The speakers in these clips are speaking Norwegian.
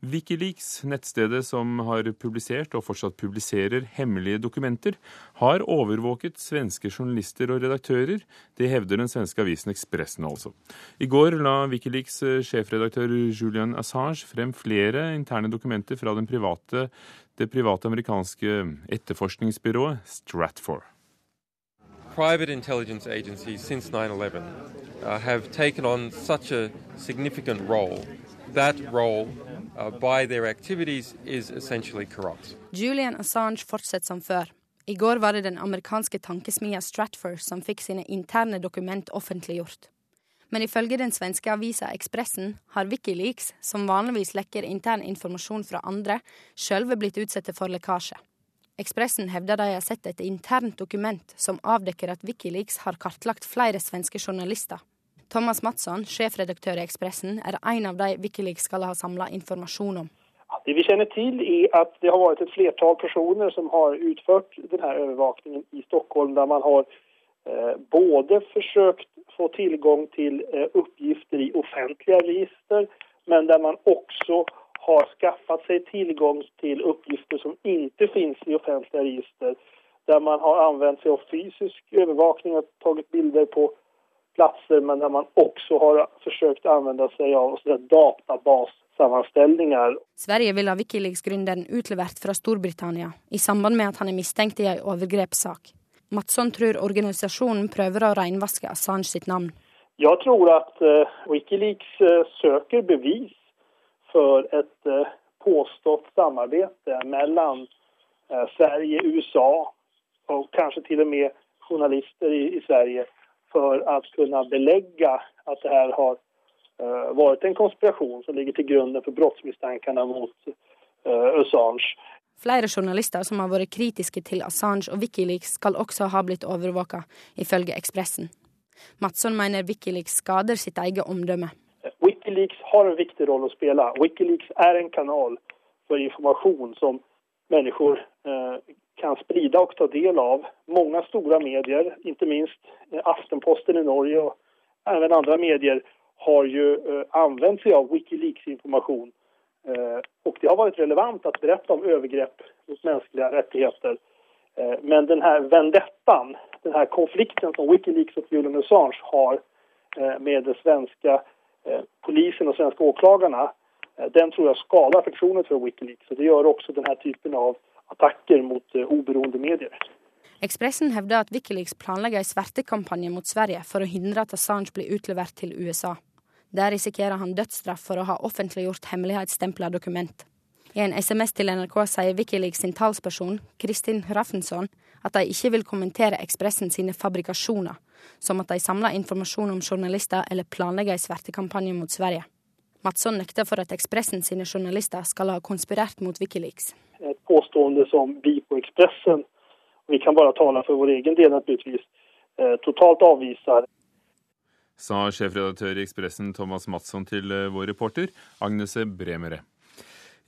Wikileaks, nettstedet som har publisert og fortsatt publiserer hemmelige dokumenter, har overvåket svenske journalister og redaktører. Det hevder den svenske avisen Expressen altså. I går la Wikileaks sjefredaktør Julian Assange frem flere interne dokumenter fra private, det private amerikanske etterforskningsbyrået Stratfor. Private intelligence agencies since 9 11 uh, have taken on such a significant role. That role uh. Julian Assange fortsetter som før. I går var det den amerikanske tankesmia Stratfor som fikk sine interne dokument offentliggjort. Men ifølge den svenske avisa Ekspressen har Wikileaks, som vanligvis lekker intern informasjon fra andre, sjølve blitt utsatt for lekkasje. Ekspressen hevder de har sett et internt dokument som avdekker at Wikileaks har kartlagt flere svenske journalister. Thomas Matsson, sjefredaktør i Ekspressen, er en av de Wikileaks skal ha samla informasjon om. Det vi kjenner til er at det har vært et flertall personer som har utført denne overvåkningen i Stockholm, der man har eh, både forsøkt få tilgang til eh, oppgifter i offentlige register, men der man også har skaffet seg tilgang til oppgifter som ikke finnes i offentlige register. Der man har anvendt seg av fysisk overvåkning og tatt bilder på plasser, men der man også har forsøkt å anvende seg av databassammenstellinger. Sverige vil ha Wikileaks-gründeren utlevert fra Storbritannia i samband med at han er mistenkt i en overgrepssak. Matsson tror organisasjonen prøver å renvaske Assange sitt navn. Jeg tror at uh, Wikileaks uh, søker bevis for et uh, påstått samarbeid mellom Sverige, USA og kanskje til og med journalister i Sverige for å kunne belegge at det här har uh, vært en konspirasjon som ligger til grunn för brottsmisstankarna mot uh, Assange. Flere journalister som har vært kritiske til Assange og Wikileaks, skal også ha blitt overvåka, ifølge Ekspressen. Matsson mener Wikileaks skader sitt eget omdømme. Wikileaks har en viktig rolle å spille. Wikileaks er en kanal for informasjon som mennesker eh, kan sprida og ta del av. Mange store medier, ikke minst eh, Aftenposten i Norge og även andre medier, har jo eh, anvendt seg av Wikileaks-informasjon. Eh, og det har vært relevant å berette om overgrep mot menneskelige rettigheter. Men denne vendettan, denne konflikten som Wikileaks og Julian Assange har med den svenske polisen og svenske åklagerne, den tror jeg skader fortroendet for Wikileaks. Og det gjør også denne typen av attacker mot oberoende eh, medier. Ekspressen hevder at Wikileaks planlegger en svertekampanje mot Sverige for å hindre at Assange blir utlevert til USA. Der risikerer han dødsstraff for å ha offentliggjort hemmelighetsstempla dokument. I en SMS til NRK sier Wikileaks sin talsperson, Kristin Raffensson, at de ikke vil kommentere Ekspressen sine fabrikasjoner, som at de samler informasjon om journalister eller planlegger en svertekampanje mot Sverige. Madsson nekter for at Ekspressen sine journalister skal ha konspirert mot Wikileaks et påstående som vi på Expressen, vi kan bare tale for vår egen del naturligvis, eh, totalt avviser. Sa sjefredaktør i Ekspressen Thomas Madsson til eh, vår reporter Agnese Bremere.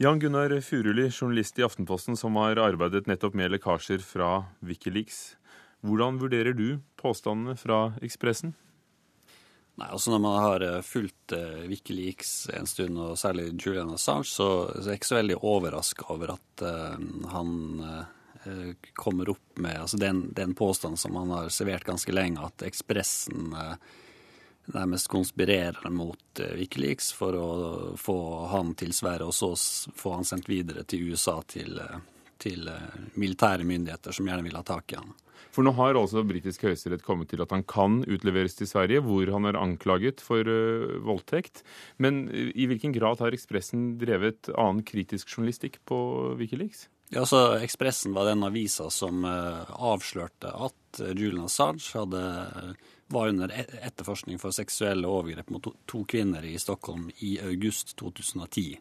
Jan Gunnar Furuli, journalist i Aftenposten som har arbeidet nettopp med lekkasjer fra Wikileaks. Hvordan vurderer du påstandene fra Ekspressen? Nei, altså Når man har eh, fulgt uh, Wikileaks en stund, og særlig Julian Assange, så, så er jeg ikke så veldig overraska over at uh, han uh, kommer opp med altså den, den påstanden som han har servert ganske lenge, at Ekspressen nærmest konspirerer mot Wikileaks for å få han til Sverige, og så få han sendt videre til USA til, til militære myndigheter som gjerne vil ha tak i han. For nå har altså britisk høyesterett kommet til at han kan utleveres til Sverige, hvor han er anklaget for uh, voldtekt. Men uh, i hvilken grad har Ekspressen drevet annen kritisk journalistikk på Wikileaks? Ja, altså Ekspressen var den avisa som uh, avslørte at Julian Assange hadde, var under etterforskning for seksuelle overgrep mot to, to kvinner i Stockholm i august 2010.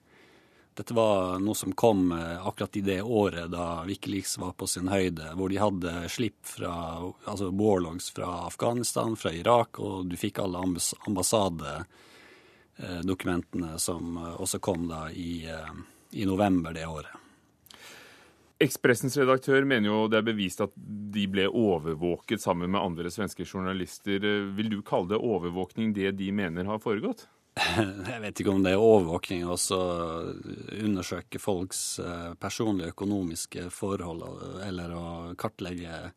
Dette var noe som kom eh, akkurat i det året da Wikileaks var på sin høyde, hvor de hadde slipp fra altså warlogs fra Afghanistan, fra Irak, og du fikk alle ambassadedokumentene som eh, også kom da i, eh, i november det året. Ekspressens redaktør mener jo det er bevist at de ble overvåket sammen med andre svenske journalister. Vil du kalle det overvåkning, det de mener har foregått? Jeg vet ikke om det er overvåkning å undersøke folks eh, personlige økonomiske forhold eller å kartlegge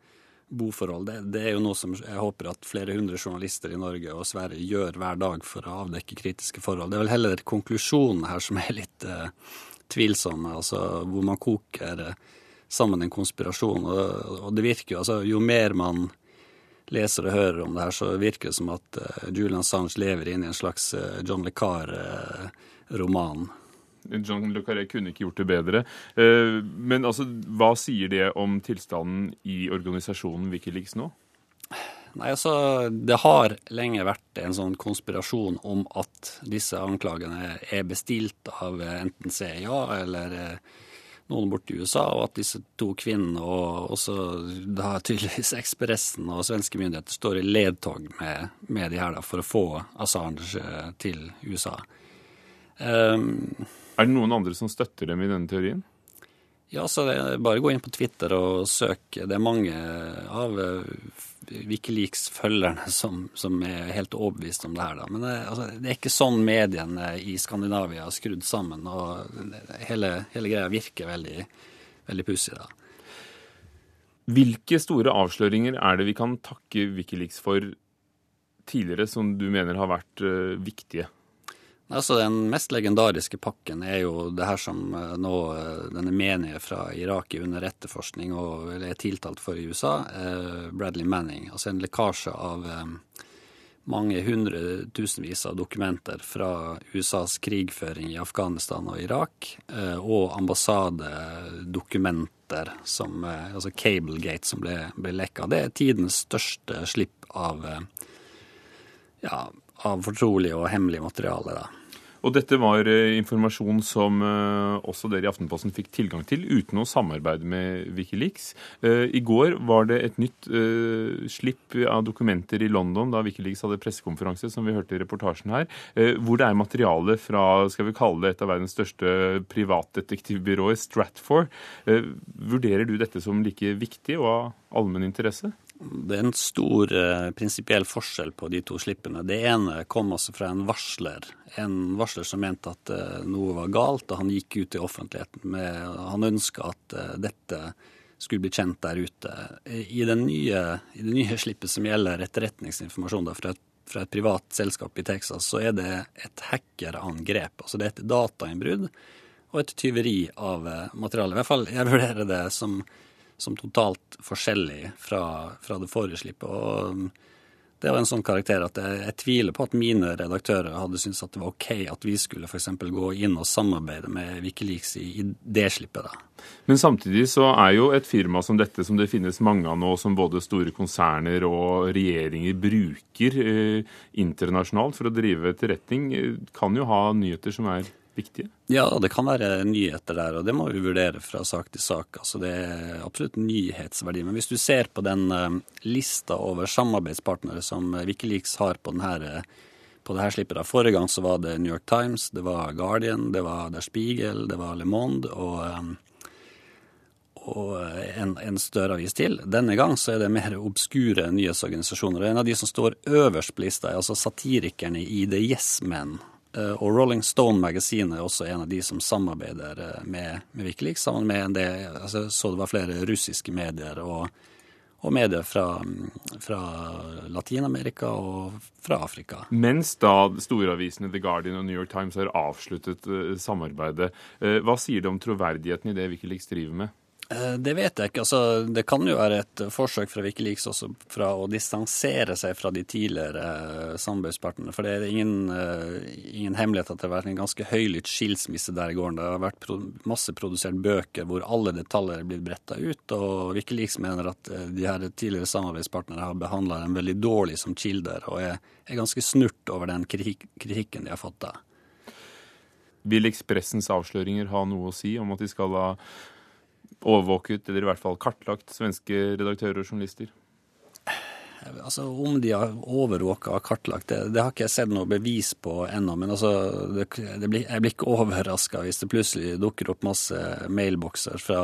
boforhold. Det, det, er jo noe som jeg håper at flere hundre journalister i Norge og Sverige gjør hver dag for å avdekke kritiske forhold. Det er vel heller konklusjonen her som er litt uh, tvilsom, altså hvor man koker eh, sammen en konspirasjon. Og, og, det virker jo, altså jo mer man leser og hører om det her, så virker det som at uh, Julian Assange lever inne i en slags uh, John Le Carre-roman. Uh, John Le Carré kunne ikke gjort det bedre. Eh, men altså, hva sier det om tilstanden i organisasjonen Wikileaks nå? Nei, altså, Det har lenge vært en sånn konspirasjon om at disse anklagene er bestilt av enten CIA eller eh, noen borte i USA, og at disse to kvinnene og også da tydeligvis Ekspressen og svenske myndigheter står i ledtog med, med de her da, for å få Assange eh, til USA. Um, er det noen andre som støtter dem i denne teorien? Ja, så det er bare gå inn på Twitter og søk. Det er mange av eh, Wikileaks-følgerne som, som, er helt overbevist om det her. Da. Men det, altså, det, er ikke sånn mediene i Skandinavia er skrudd sammen. Og hele, hele greia virker veldig, veldig pussig. Hvilke store avsløringer er det vi kan takke Wikileaks for tidligere, som du mener har vært uh, viktige? Altså Den mest legendariske pakken er jo det her som eh, nå eh, denne menige fra Irak er under etterforskning og er tiltalt for i USA, eh, Bradley Manning. Altså en lekkasje av mange hundre tusenvis av dokumenter fra USAs krigføring i Afghanistan og Irak, og ambassadedokumenter, som, altså Cablegate, som ble, ble lekka. Det er tidens største slipp av ja, av fortrolig og hemmelig materiale. Da. Og dette var eh, informasjon som eh, også dere i Aftenposten fikk tilgang til uten å samarbeide med Wikileaks. Eh, I går var det et nytt slipp av dokumenter i London da Wikileaks hadde pressekonferanse, som vi hørte i reportasjen her, hvor det er materiale fra skal vi kalle det et av verdens største privatdetektivbyråer, Stratfor. Vurderer du dette som like viktig og av allmenn interesse? Det er en stor eh, prinsipiell forskjell på de to slippene. Det ene kom altså fra en varsler. En varsler som mente at eh, noe var galt, og han gikk ut i offentligheten med Han ønska at eh, dette skulle bli kjent der ute. I, nye, i det nye slippet som gjelder etterretningsinformasjon da, fra, et, fra, et, privat selskap i Texas, så er det et hackerangrep. Altså det er et datainnbrudd og et tyveri av eh, materiale. I hvert fall jeg vurderer det som som totalt forskjellig fra, fra det forrige slippet. Og det var en sånn karakter at jeg, jeg tviler på at mine redaktører hadde syntes at det var OK at vi skulle f.eks. gå inn og samarbeide med Wikileaks i, i det slippet. da. Men samtidig så er jo et firma som dette, som det finnes mange av nå, som både store konserner og regjeringer bruker eh, internasjonalt for å drive etterretning, eh, kan jo ha nyheter som er viktige? Ja, det kan være nyheter der, og det må vi vurdere fra sak til sak. Altså, det er absolutt nyhetsverdi. Men hvis du ser på den uh, lista over samarbeidspartnere som Wikileaks har på, denne, på det her slippet da. Forrige gang så var det New York Times, det var Guardian, det var Der Spiegel, det var Le Monde og, og en, en større avis til. Denne gang så er det mer obskure nyhetsorganisasjoner. Og en av de som står øverst på lista, er altså satirikerne i The Yes Men. Eh, og Rolling Stone Magazine er også en av de som samarbeider eh, med, med Wikileaks. sammen med en altså, Så det var flere russiske medier og, og medier fra, fra Latin-Amerika og fra Afrika. Mens da storavisene The Guardian og New York Times har avsluttet uh, samarbeidet. Hva sier det om troverdigheten i det Wikileaks driver med? Eh, det vet jeg ikke. Altså, det kan jo være et forsøk fra Wikileaks også fra å distansere seg fra de tidligere uh, samarbeidspartnerne. For det er ingen, uh, ingen, hemmelighet at det har vært en ganske høylytt skilsmisse der i gården. Det har vært masse produsert bøker hvor alle detaljer er blitt bretta ut. Og Wikileaks mener at de her tidligere samarbeidspartnerne har behandla dem veldig dårlig som kilder, og er, er ganske snurt over den kritik kritikken de har fått da. Vil Ekspressens avsløringer ha noe å si om at de skal ha overvåket, eller i hvert fall kartlagt, svenske redaktører og journalister? Altså, Om de har overvåka og kartlagt, det, det, har ikke jeg sett noe bevis på ennå. Men altså, det, det blir, jeg blir ikke overraska hvis det plutselig dukker opp masse mailbokser fra,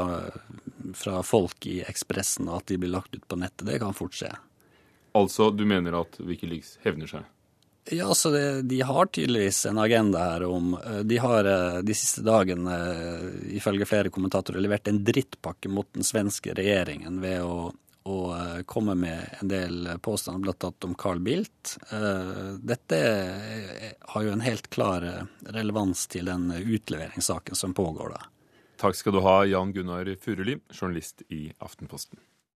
fra folk i Ekspressen, og at de blir lagt ut på nettet. Det kan fort skje. Altså, du mener at Wikileaks hevner seg? Ja, så det, De har tydeligvis en agenda her om De har de siste dagene, ifølge flere kommentatorer, levert en drittpakke mot den svenske regjeringen ved å eh, komme med en del påstander, blant annet om Carl Bildt. Eh, dette har jo en helt klar eh, relevans til den utleveringssaken som pågår da. Takk skal du ha, Jan Gunnar Furuli, journalist i Aftenposten.